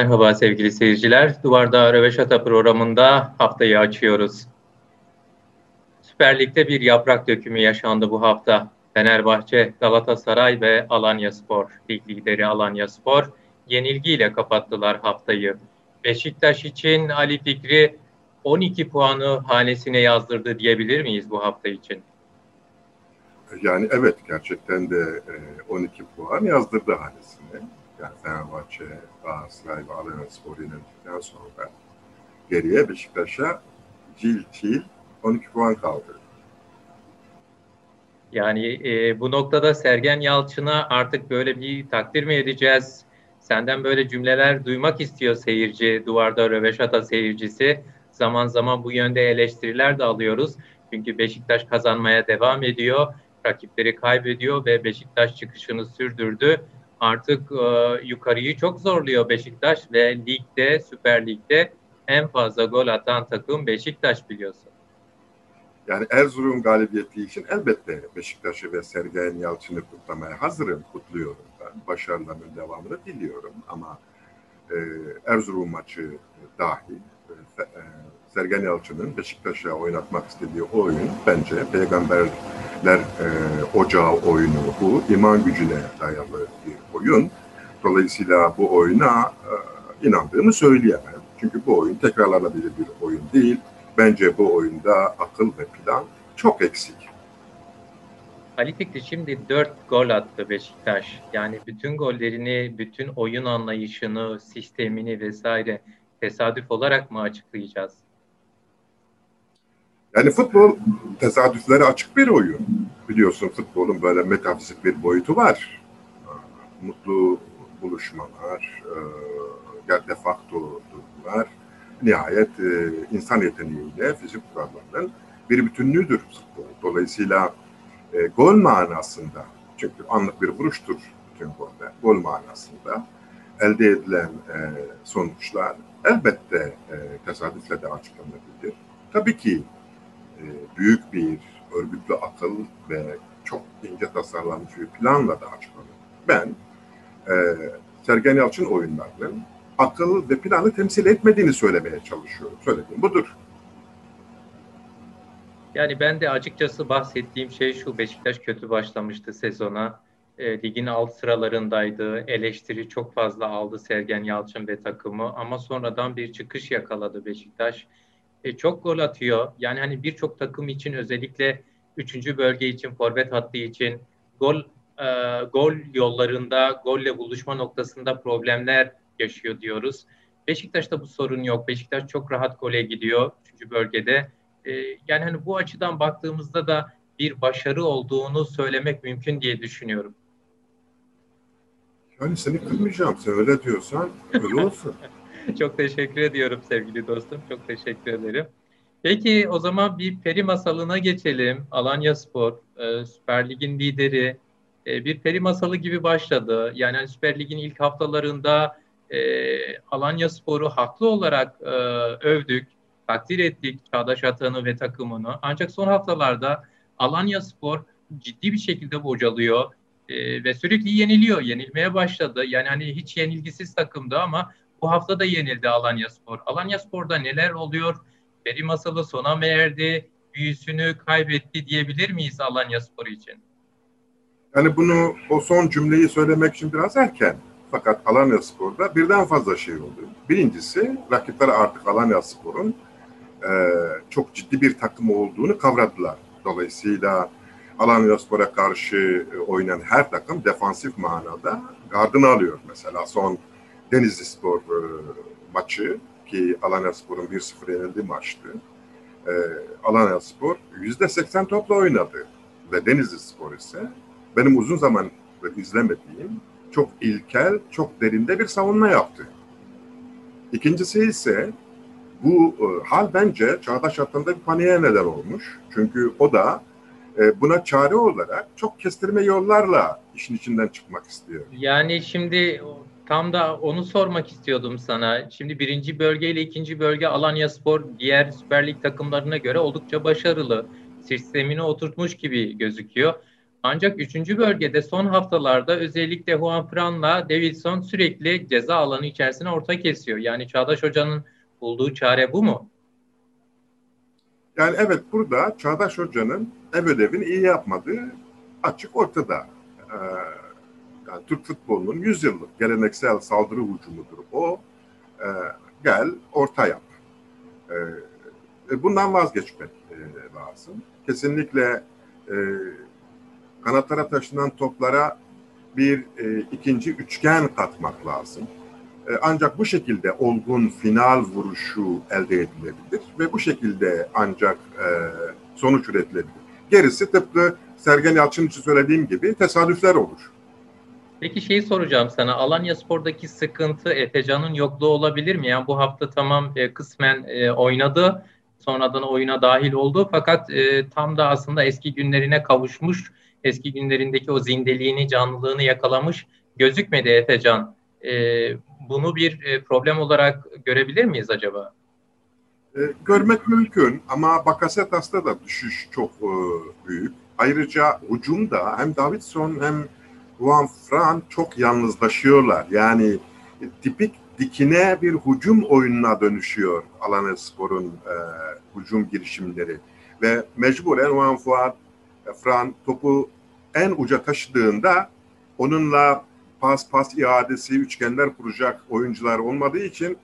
Merhaba sevgili seyirciler. Duvarda Röveşata programında haftayı açıyoruz. Süper Lig'de bir yaprak dökümü yaşandı bu hafta. Fenerbahçe, Galatasaray ve Alanya Spor, lig lideri Alanya Spor yenilgiyle kapattılar haftayı. Beşiktaş için Ali Fikri 12 puanı hanesine yazdırdı diyebilir miyiz bu hafta için? Yani evet gerçekten de 12 puan yazdırdı hanesine. Yani Fenerbahçe, Galatasaray ve Spor yenildikten sonra geriye Beşiktaş'a cil cil 12 puan kaldı. Yani e, bu noktada Sergen Yalçın'a artık böyle bir takdir mi edeceğiz? Senden böyle cümleler duymak istiyor seyirci, duvarda röveşata seyircisi. Zaman zaman bu yönde eleştiriler de alıyoruz. Çünkü Beşiktaş kazanmaya devam ediyor, rakipleri kaybediyor ve Beşiktaş çıkışını sürdürdü. Artık e, yukarıyı çok zorluyor Beşiktaş ve ligde, Süper Lig'de en fazla gol atan takım Beşiktaş biliyorsun. Yani Erzurum galibiyeti için elbette Beşiktaş'ı ve Sergen Yalçın'ı kutlamaya hazırım, kutluyorum ben. Başarılarının devamını diliyorum ama e, Erzurum maçı dahil e, e, Sergen Yalçın'ın Beşiktaş'a oynatmak istediği oyun bence peygamberler e, ocağı oyunu bu. iman gücüne dayalı bir oyun. Dolayısıyla bu oyuna e, inandığımı söyleyemem. Çünkü bu oyun tekrarlanabilir bir oyun değil Bence bu oyunda akıl ve plan çok eksik. Ali Fikri şimdi 4 gol attı Beşiktaş. Yani bütün gollerini, bütün oyun anlayışını, sistemini vesaire tesadüf olarak mı açıklayacağız? Yani futbol tesadüflere açık bir oyun. Biliyorsun futbolun böyle metafizik bir boyutu var. Mutlu buluşmalar, e, de facto durumlar, nihayet e, insan yeteneğiyle fizik kurallarının bir bütünlüğüdür futbol. Dolayısıyla gol manasında, çünkü anlık bir vuruştur bütün goller, gol manasında elde edilen sonuçlar elbette tesadüfle de açıklanabilir. Tabii ki büyük bir örgütlü akıl ve çok ince tasarlanmış bir planla da açıklanır. Ben e, Sergen Yalçın oyunlarının akıl ve planı temsil etmediğini söylemeye çalışıyorum. Söylediğim budur. Yani ben de açıkçası bahsettiğim şey şu Beşiktaş kötü başlamıştı sezona. E, ligin alt sıralarındaydı. Eleştiri çok fazla aldı Sergen Yalçın ve takımı ama sonradan bir çıkış yakaladı Beşiktaş. E, çok gol atıyor. Yani hani birçok takım için özellikle 3. bölge için, forvet hattı için gol e, gol yollarında, golle buluşma noktasında problemler yaşıyor diyoruz. Beşiktaş'ta bu sorun yok. Beşiktaş çok rahat gole gidiyor 3. bölgede. E, yani hani bu açıdan baktığımızda da bir başarı olduğunu söylemek mümkün diye düşünüyorum. Yani seni kırmayacağım. Sen öyle diyorsan öyle olsun. çok teşekkür ediyorum sevgili dostum. Çok teşekkür ederim. Peki o zaman bir peri masalına geçelim. Alanya Spor, e, Süper Lig'in lideri. E, bir peri masalı gibi başladı. Yani hani Süper Lig'in ilk haftalarında e, Alanya Spor'u haklı olarak e, övdük, takdir ettik Çağdaş Atan'ı ve takımını. Ancak son haftalarda Alanya Spor ciddi bir şekilde bocalıyor e, ve sürekli yeniliyor, yenilmeye başladı. Yani hani hiç yenilgisiz takımdı ama bu hafta da yenildi Alanya Spor. Alanya Spor'da neler oluyor? Peri masalı sona mı erdi? Büyüsünü kaybetti diyebilir miyiz Alanya Spor için? Yani bunu o son cümleyi söylemek için biraz erken. Fakat Alanya Spor'da birden fazla şey oldu. Birincisi rakipler artık Alanya Spor'un e, çok ciddi bir takım olduğunu kavradılar. Dolayısıyla Alanya Spor'a karşı oynayan her takım defansif manada gardını alıyor. Mesela son Denizli Spor e, maçı ki Alanya Spor'un 1-0 yenildiği maçtı. E, Alanya Spor %80 topla oynadı ve Denizli Spor ise benim uzun zaman izlemediğim çok ilkel, çok derinde bir savunma yaptı. İkincisi ise bu e, hal bence çağdaş hattında bir paniğe neden olmuş. Çünkü o da e, buna çare olarak çok kestirme yollarla işin içinden çıkmak istiyor. Yani şimdi tam da onu sormak istiyordum sana. Şimdi birinci bölge ile ikinci bölge Alanya Spor diğer Süper Lig takımlarına göre oldukça başarılı. Sistemini oturtmuş gibi gözüküyor. Ancak üçüncü bölgede son haftalarda özellikle Juan Fran'la Davidson sürekli ceza alanı içerisine orta kesiyor. Yani Çağdaş Hoca'nın bulduğu çare bu mu? Yani evet burada Çağdaş Hoca'nın ev ödevini iyi yapmadığı açık ortada. Ee, yani Türk futbolunun yüzyıllık geleneksel saldırı hücumudur o. Ee, gel orta yap. Ee, bundan vazgeçmek e, lazım. Kesinlikle e, kanatlara taşınan toplara bir e, ikinci üçgen katmak lazım. E, ancak bu şekilde olgun final vuruşu elde edilebilir ve bu şekilde ancak e, sonuç üretilebilir. Gerisi tıpkı Sergen Yalçın için söylediğim gibi tesadüfler olur. Peki şeyi soracağım sana. Alanya Spor'daki sıkıntı Efecan'ın yokluğu olabilir mi? Yani bu hafta tamam e, kısmen e, oynadı. Sonradan oyuna dahil oldu. Fakat e, tam da aslında eski günlerine kavuşmuş. Eski günlerindeki o zindeliğini, canlılığını yakalamış gözükmedi Efecan. E, bunu bir e, problem olarak görebilir miyiz acaba? E, görmek mümkün ama Bakasetas'ta da düşüş çok e, büyük. Ayrıca hücumda hem Davidson hem Juan Fran çok yalnızlaşıyorlar. Yani e, tipik dikine bir hücum oyununa dönüşüyor Alanya Spor'un e, hücum girişimleri. Ve mecburen Juan Fuad, e, Fran topu en uca taşıdığında onunla pas pas iadesi, üçgenler kuracak oyuncular olmadığı için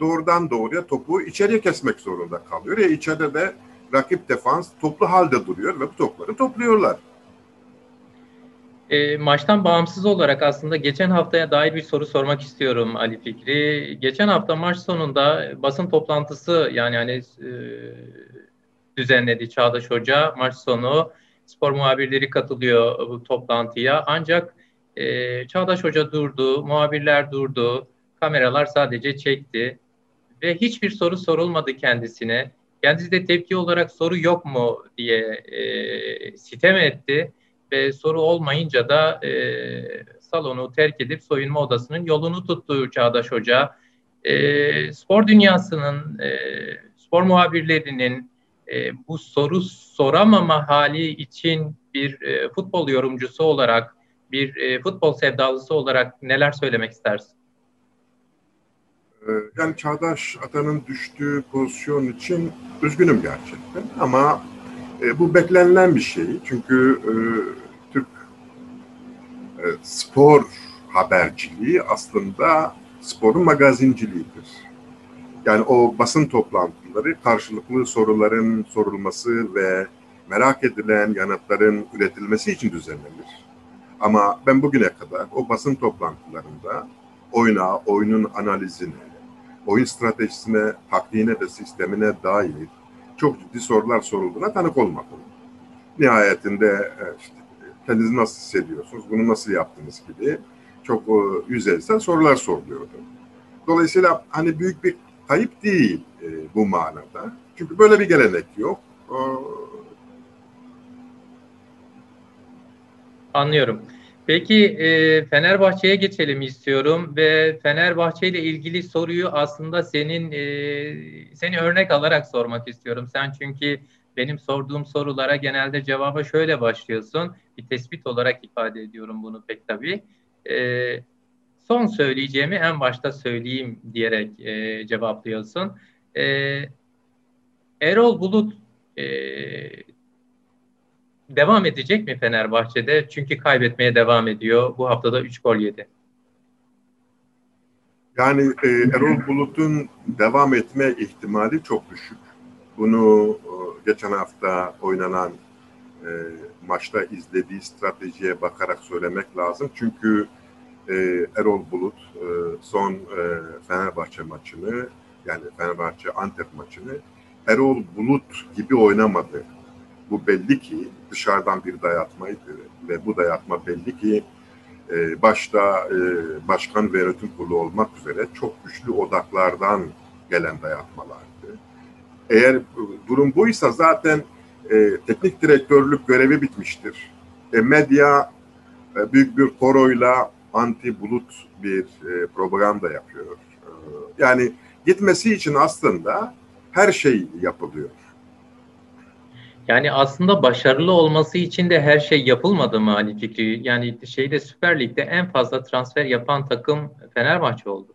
doğrudan doğruya topu içeriye kesmek zorunda kalıyor. Ya içeride de rakip defans toplu halde duruyor ve bu topları topluyorlar. E, maçtan bağımsız olarak aslında geçen haftaya dair bir soru sormak istiyorum Ali Fikri. Geçen hafta maç sonunda basın toplantısı yani hani e, düzenledi Çağdaş Hoca maç sonu spor muhabirleri katılıyor bu toplantıya. Ancak e, Çağdaş Hoca durdu, muhabirler durdu, kameralar sadece çekti ve hiçbir soru sorulmadı kendisine. Kendisi de tepki olarak soru yok mu diye e, sitem etti ve soru olmayınca da e, salonu terk edip soyunma odasının yolunu tuttu Çağdaş Hoca. E, spor dünyasının, e, spor muhabirlerinin e, bu soru soramama hali için bir e, futbol yorumcusu olarak, bir e, futbol sevdalısı olarak neler söylemek istersin? Yani Çağdaş Atan'ın düştüğü pozisyon için üzgünüm gerçekten ama e, bu beklenilen bir şey. Çünkü e, e, spor haberciliği aslında sporun magazinciliğidir. Yani o basın toplantıları karşılıklı soruların sorulması ve merak edilen yanıtların üretilmesi için düzenlenir. Ama ben bugüne kadar o basın toplantılarında oyuna, oyunun analizine, oyun stratejisine, taktiğine ve sistemine dair çok ciddi sorular sorulduğuna tanık olmadım. Nihayetinde e, işte, kendinizi nasıl hissediyorsunuz, bunu nasıl yaptınız gibi çok e, yüzeysel sorular soruluyordu. Dolayısıyla hani büyük bir kayıp değil e, bu manada. Çünkü böyle bir gelenek yok. Anlıyorum. Peki e, Fenerbahçe'ye geçelim istiyorum ve Fenerbahçe ile ilgili soruyu aslında senin e, seni örnek alarak sormak istiyorum. Sen çünkü benim sorduğum sorulara genelde cevaba şöyle başlıyorsun. Bir tespit olarak ifade ediyorum bunu pek tabii. E, son söyleyeceğimi en başta söyleyeyim diyerek e, cevaplıyorsun. E, Erol Bulut e, devam edecek mi Fenerbahçe'de? Çünkü kaybetmeye devam ediyor. Bu haftada 3 gol yedi. Yani e, Erol Bulut'un devam etme ihtimali çok düşük. Bunu e, geçen hafta oynanan e, maçta izlediği stratejiye bakarak söylemek lazım. Çünkü e, Erol Bulut e, son e, Fenerbahçe maçını yani Fenerbahçe Antep maçını Erol Bulut gibi oynamadı. Bu belli ki dışarıdan bir dayatmaydı ve bu dayatma belli ki e, başta e, başkan ve yönetim kurulu olmak üzere çok güçlü odaklardan gelen dayatmalardı. Eğer durum buysa zaten e, teknik direktörlük görevi bitmiştir. E, medya e, büyük bir koroyla anti bulut bir e, propaganda yapıyor. E, yani gitmesi için aslında her şey yapılıyor. Yani aslında başarılı olması için de her şey yapılmadı mı Ali Fikri? Yani şeyde Süper Lig'de en fazla transfer yapan takım Fenerbahçe oldu.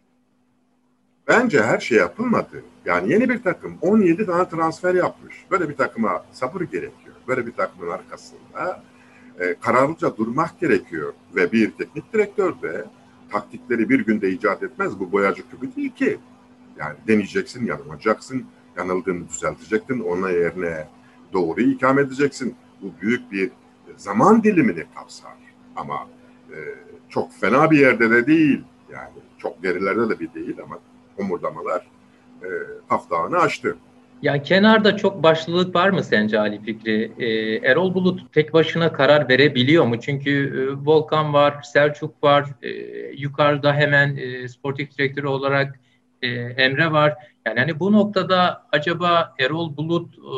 Bence her şey yapılmadı. Yani yeni bir takım 17 tane transfer yapmış. Böyle bir takıma sabır gerekiyor. Böyle bir takımın arkasında e, kararlıca durmak gerekiyor. Ve bir teknik direktör de taktikleri bir günde icat etmez. Bu boyacı küpü değil ki. Yani deneyeceksin, yanılacaksın, yanıldığını düzelteceksin, ona yerine doğru ikame edeceksin. Bu büyük bir zaman dilimini kapsar. Ama e, çok fena bir yerde de değil. Yani çok gerilerde de bir değil ama homurdamalar e, taftağını açtı. Ya kenarda çok başlılık var mı sence Ali Fikri? Ee, Erol Bulut tek başına karar verebiliyor mu? Çünkü e, Volkan var, Selçuk var, e, yukarıda hemen e, sportif direktörü olarak e, Emre var. Yani hani bu noktada acaba Erol Bulut e,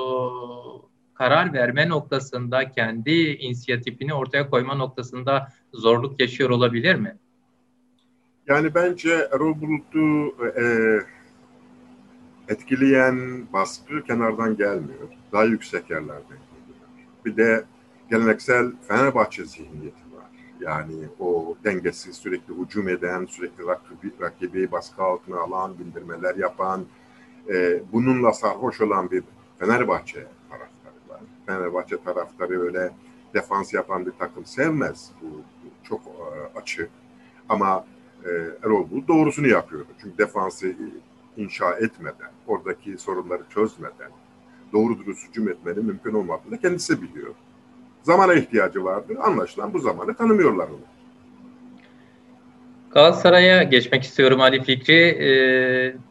karar verme noktasında kendi inisiyatifini ortaya koyma noktasında zorluk yaşıyor olabilir mi? Yani bence Erol Bulut'u e, etkileyen baskı kenardan gelmiyor. Daha yüksek yerlerden geliyor. Bir de geleneksel Fenerbahçe zihniyeti var. Yani o dengesiz, sürekli hücum eden, sürekli rakibi, rakibi baskı altına alan, bindirmeler yapan, e, bununla sarhoş olan bir Fenerbahçe taraftarı var. Fenerbahçe taraftarı öyle defans yapan bir takım sevmez. Bu, bu çok e, açık. Ama e, Erol Bulut doğrusunu yapıyordu. Çünkü defansı inşa etmeden, oradaki sorunları çözmeden doğru dürüst hücum etmenin mümkün olmadığını kendisi biliyor. Zamana ihtiyacı vardı. Anlaşılan bu zamanı tanımıyorlar onu. Galatasaray'a geçmek istiyorum Ali Fikri.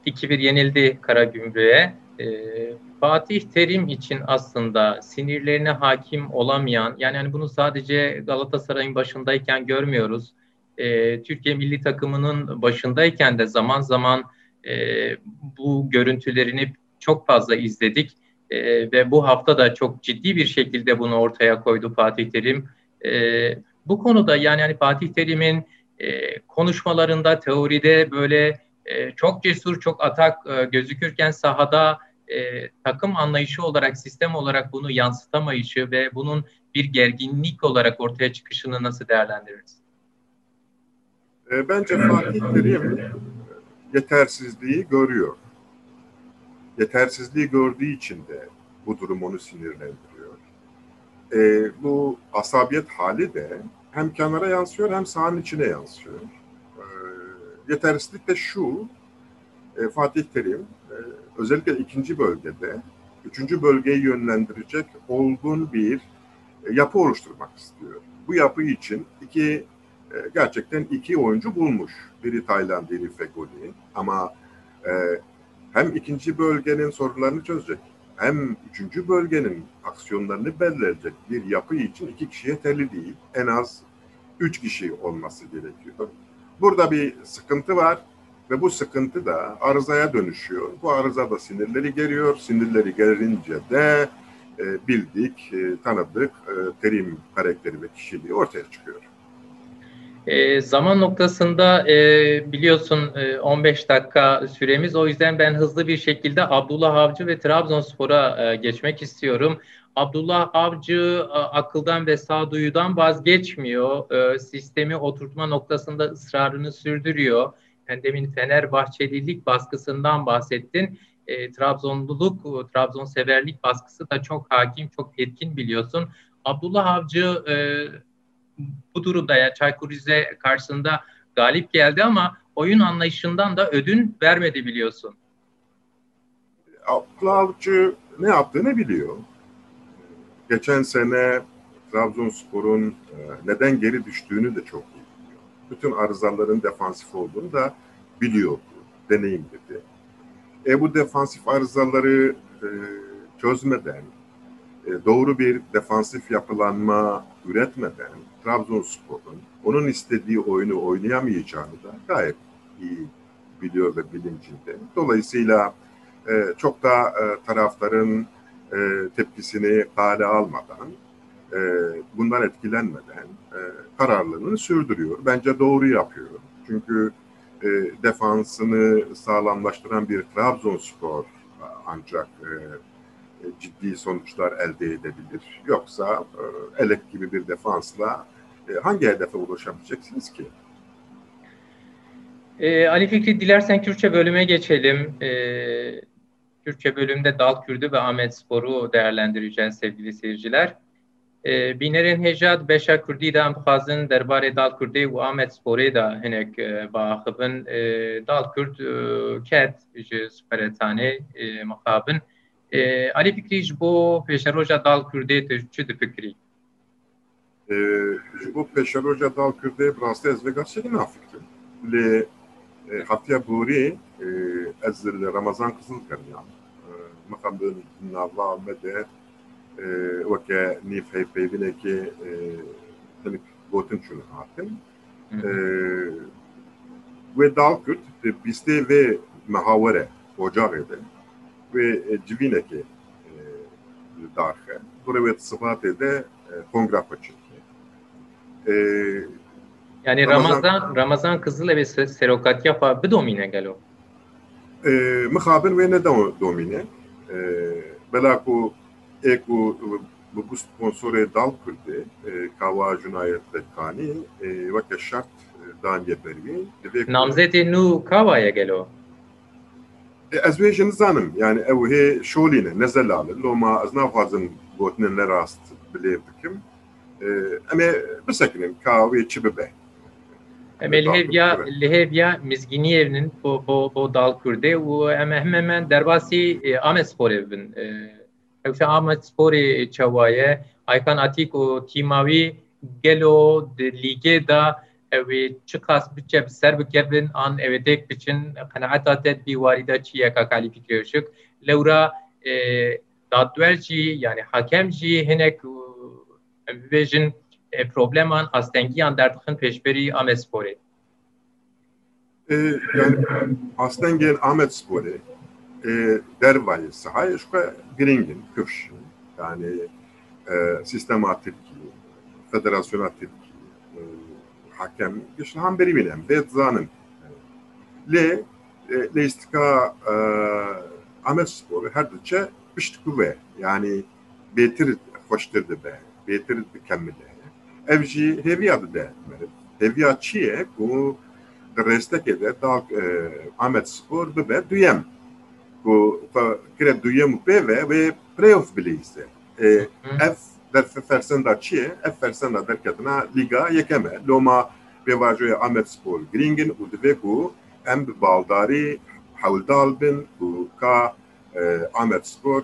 E, 2-1 yenildi Karagümrük'e. E, Fatih Terim için aslında sinirlerine hakim olamayan, yani hani bunu sadece Galatasaray'ın başındayken görmüyoruz. E, Türkiye milli takımının başındayken de zaman zaman e, bu görüntülerini çok fazla izledik e, ve bu hafta da çok ciddi bir şekilde bunu ortaya koydu Fatih Terim. E, bu konuda yani hani Fatih Terim'in e, konuşmalarında, teoride böyle e, çok cesur, çok atak e, gözükürken sahada e, takım anlayışı olarak, sistem olarak bunu yansıtamayışı ve bunun bir gerginlik olarak ortaya çıkışını nasıl değerlendiririz? E, bence Fatih Terim yetersizliği görüyor. Yetersizliği gördüğü için de bu durum onu sinirlendiriyor. E, bu asabiyet hali de hem kenara yansıyor hem sahanın içine yansıyor. E, yetersizlik de şu, e, Fatih Terim e, özellikle ikinci bölgede üçüncü bölgeyi yönlendirecek olgun bir e, yapı oluşturmak istiyor. Bu yapı için iki e, gerçekten iki oyuncu bulmuş. Biri Tayland, biri Fegoli. Ama e, hem ikinci bölgenin sorunlarını çözecek, hem üçüncü bölgenin aksiyonlarını belirleyecek bir yapı için iki kişi yeterli değil. En az üç kişi olması gerekiyor. Burada bir sıkıntı var ve bu sıkıntı da arızaya dönüşüyor. Bu arıza da sinirleri geliyor. Sinirleri gelince de e, bildik, e, tanıdık e, terim karakteri ve kişiliği ortaya çıkıyor. E, zaman noktasında e, biliyorsun e, 15 dakika süremiz. O yüzden ben hızlı bir şekilde Abdullah Avcı ve Trabzonspor'a e, geçmek istiyorum. Abdullah Avcı e, akıldan ve sağduyudan vazgeçmiyor. E, sistemi oturtma noktasında ısrarını sürdürüyor. Yani demin Fenerbahçelilik baskısından bahsettin. E, Trabzonluluk, Trabzon severlik baskısı da çok hakim, çok etkin biliyorsun. Abdullah Avcı e, bu durumda yani Çaykur Rize karşısında galip geldi ama oyun anlayışından da ödün vermedi biliyorsun. Avcı ne yaptığını biliyor. Geçen sene Trabzonspor'un e, neden geri düştüğünü de çok iyi biliyor. Bütün arızaların defansif olduğunu da biliyordu, deneyimledi. E bu defansif arızaları e, çözmeden, e, doğru bir defansif yapılanma üretmeden Trabzonspor'un onun istediği oyunu oynayamayacağını da gayet iyi biliyor ve bilincinde. Dolayısıyla e, çok da e, taraftarın e, tepkisini kale almadan, e, bundan etkilenmeden e, kararlılığını sürdürüyor. Bence doğru yapıyor. Çünkü e, defansını sağlamlaştıran bir Trabzonspor ancak e, ciddi sonuçlar elde edebilir. Yoksa e, elek gibi bir defansla e, hangi hedefe ulaşabileceksiniz ki? E, Ali Fikri dilersen Kürtçe bölüme geçelim. E, Kürtçe bölümde Dal Kürdü ve Ahmet Spor'u değerlendireceğiz sevgili seyirciler. E, Binerin hejat beşa Kürdi de derbarê Dal Kürdi û Ahmet Sporê da hinek e, baxibin e, Dal Kürt e, ket ji Süperetanê e, mixabin. E, Ali Fikri ji bo pêşeroja Dal Kurdê tu çi difikirî? Ji bo pêşeroja Dal Kurdê bi rastî ez vê çi nafikirim. Lê هەفتیا بۆری ئەز لە ڕەمەزان قسم کردیان مەخەم ناوا مەدە وەکە نیفهی پەیبینێکی گوتن چون هاتن وێ داڵ کرد بیستێ vê mehawere ocağê Вы двинете даха, который вы отсылаете до конграпочек. Yani Ramazan Ramazan, Ramazan Kızıl ve Serokatya fa bir domine gelo. E, mıhabir ve ne domine? E, bela ku e ku bu sponsore dal kurdu. E, kava cunayetle kani e, e ve şart dan yepervi. Namzeti nu kavaya gelo ez wê ji nizanim yani ew hê şolî ne nezela min loma ez naxwazim gotinên nerast bilê bikim em ê bisekinim ka wê çi bibe Em ê lihêviya lihêviya mizgîniyê binin bo bo dalkurdê û em heme me derbasî Amesporê bin ew şe Amesporê çawaye Aykan Atik û tîma wî gelo ligê da ئەوێ چ قاس بچە سەر بکەبن ئان ئەوێدێک بچن قەنەعەتاتێت بیواریدا چیەکە کالی فکرێشک لەورا دادوەرجی یعنی حاکەمجی هەنێک بێژن probleman astengiyan derdixin pêşberî Amedsporê? yani Astengen Amedsporê dervayê sahayê xwe giringin kivş yani sistema Tirkiye, Federasyona Tirkiye, hakem işte ham berî bînem vê dizanin lê lê istika Amedsporê her diçe pişt ve yani bêtir xweştir dibe bêtir dikemmile ev jî hêviya dide hêviya çi ye ku di rêstekê de da Amed Spor bibe duyem. Ku kire duyem û pêve wê playoff bilîse ev derfe Fersenda çiye, ev Fersenda derketina Liga yekeme. Loma vevajoya Ahmet Spor Gringin u divê ku em bi baldarî hewldal bin û ka e, Ahmet Spor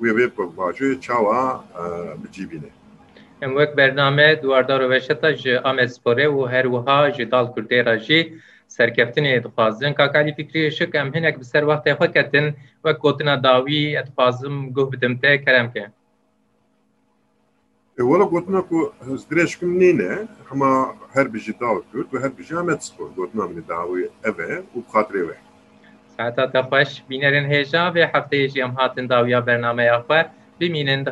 wê wê vevajoyê çawa e, bicîbîne. Em wek bername duwardar veşeta ji Ahmet Sporê û her wiha ji dal Kurdê ra jî serkeftinê dixwazin kakalî fikrî şik em hinek bi ser wextê xwe ketin wek gotina dawî et dixwazim guh bidim te kerem ke gotina ku dirêjkim nîne hema her bijî dal Kurd ve her bijî Amedspor gotina min dawî ev e û xatirê we Saeta te xweş bînerin hêja ve hefteyê jî em hatin dawiya bernameya xwe bimînin di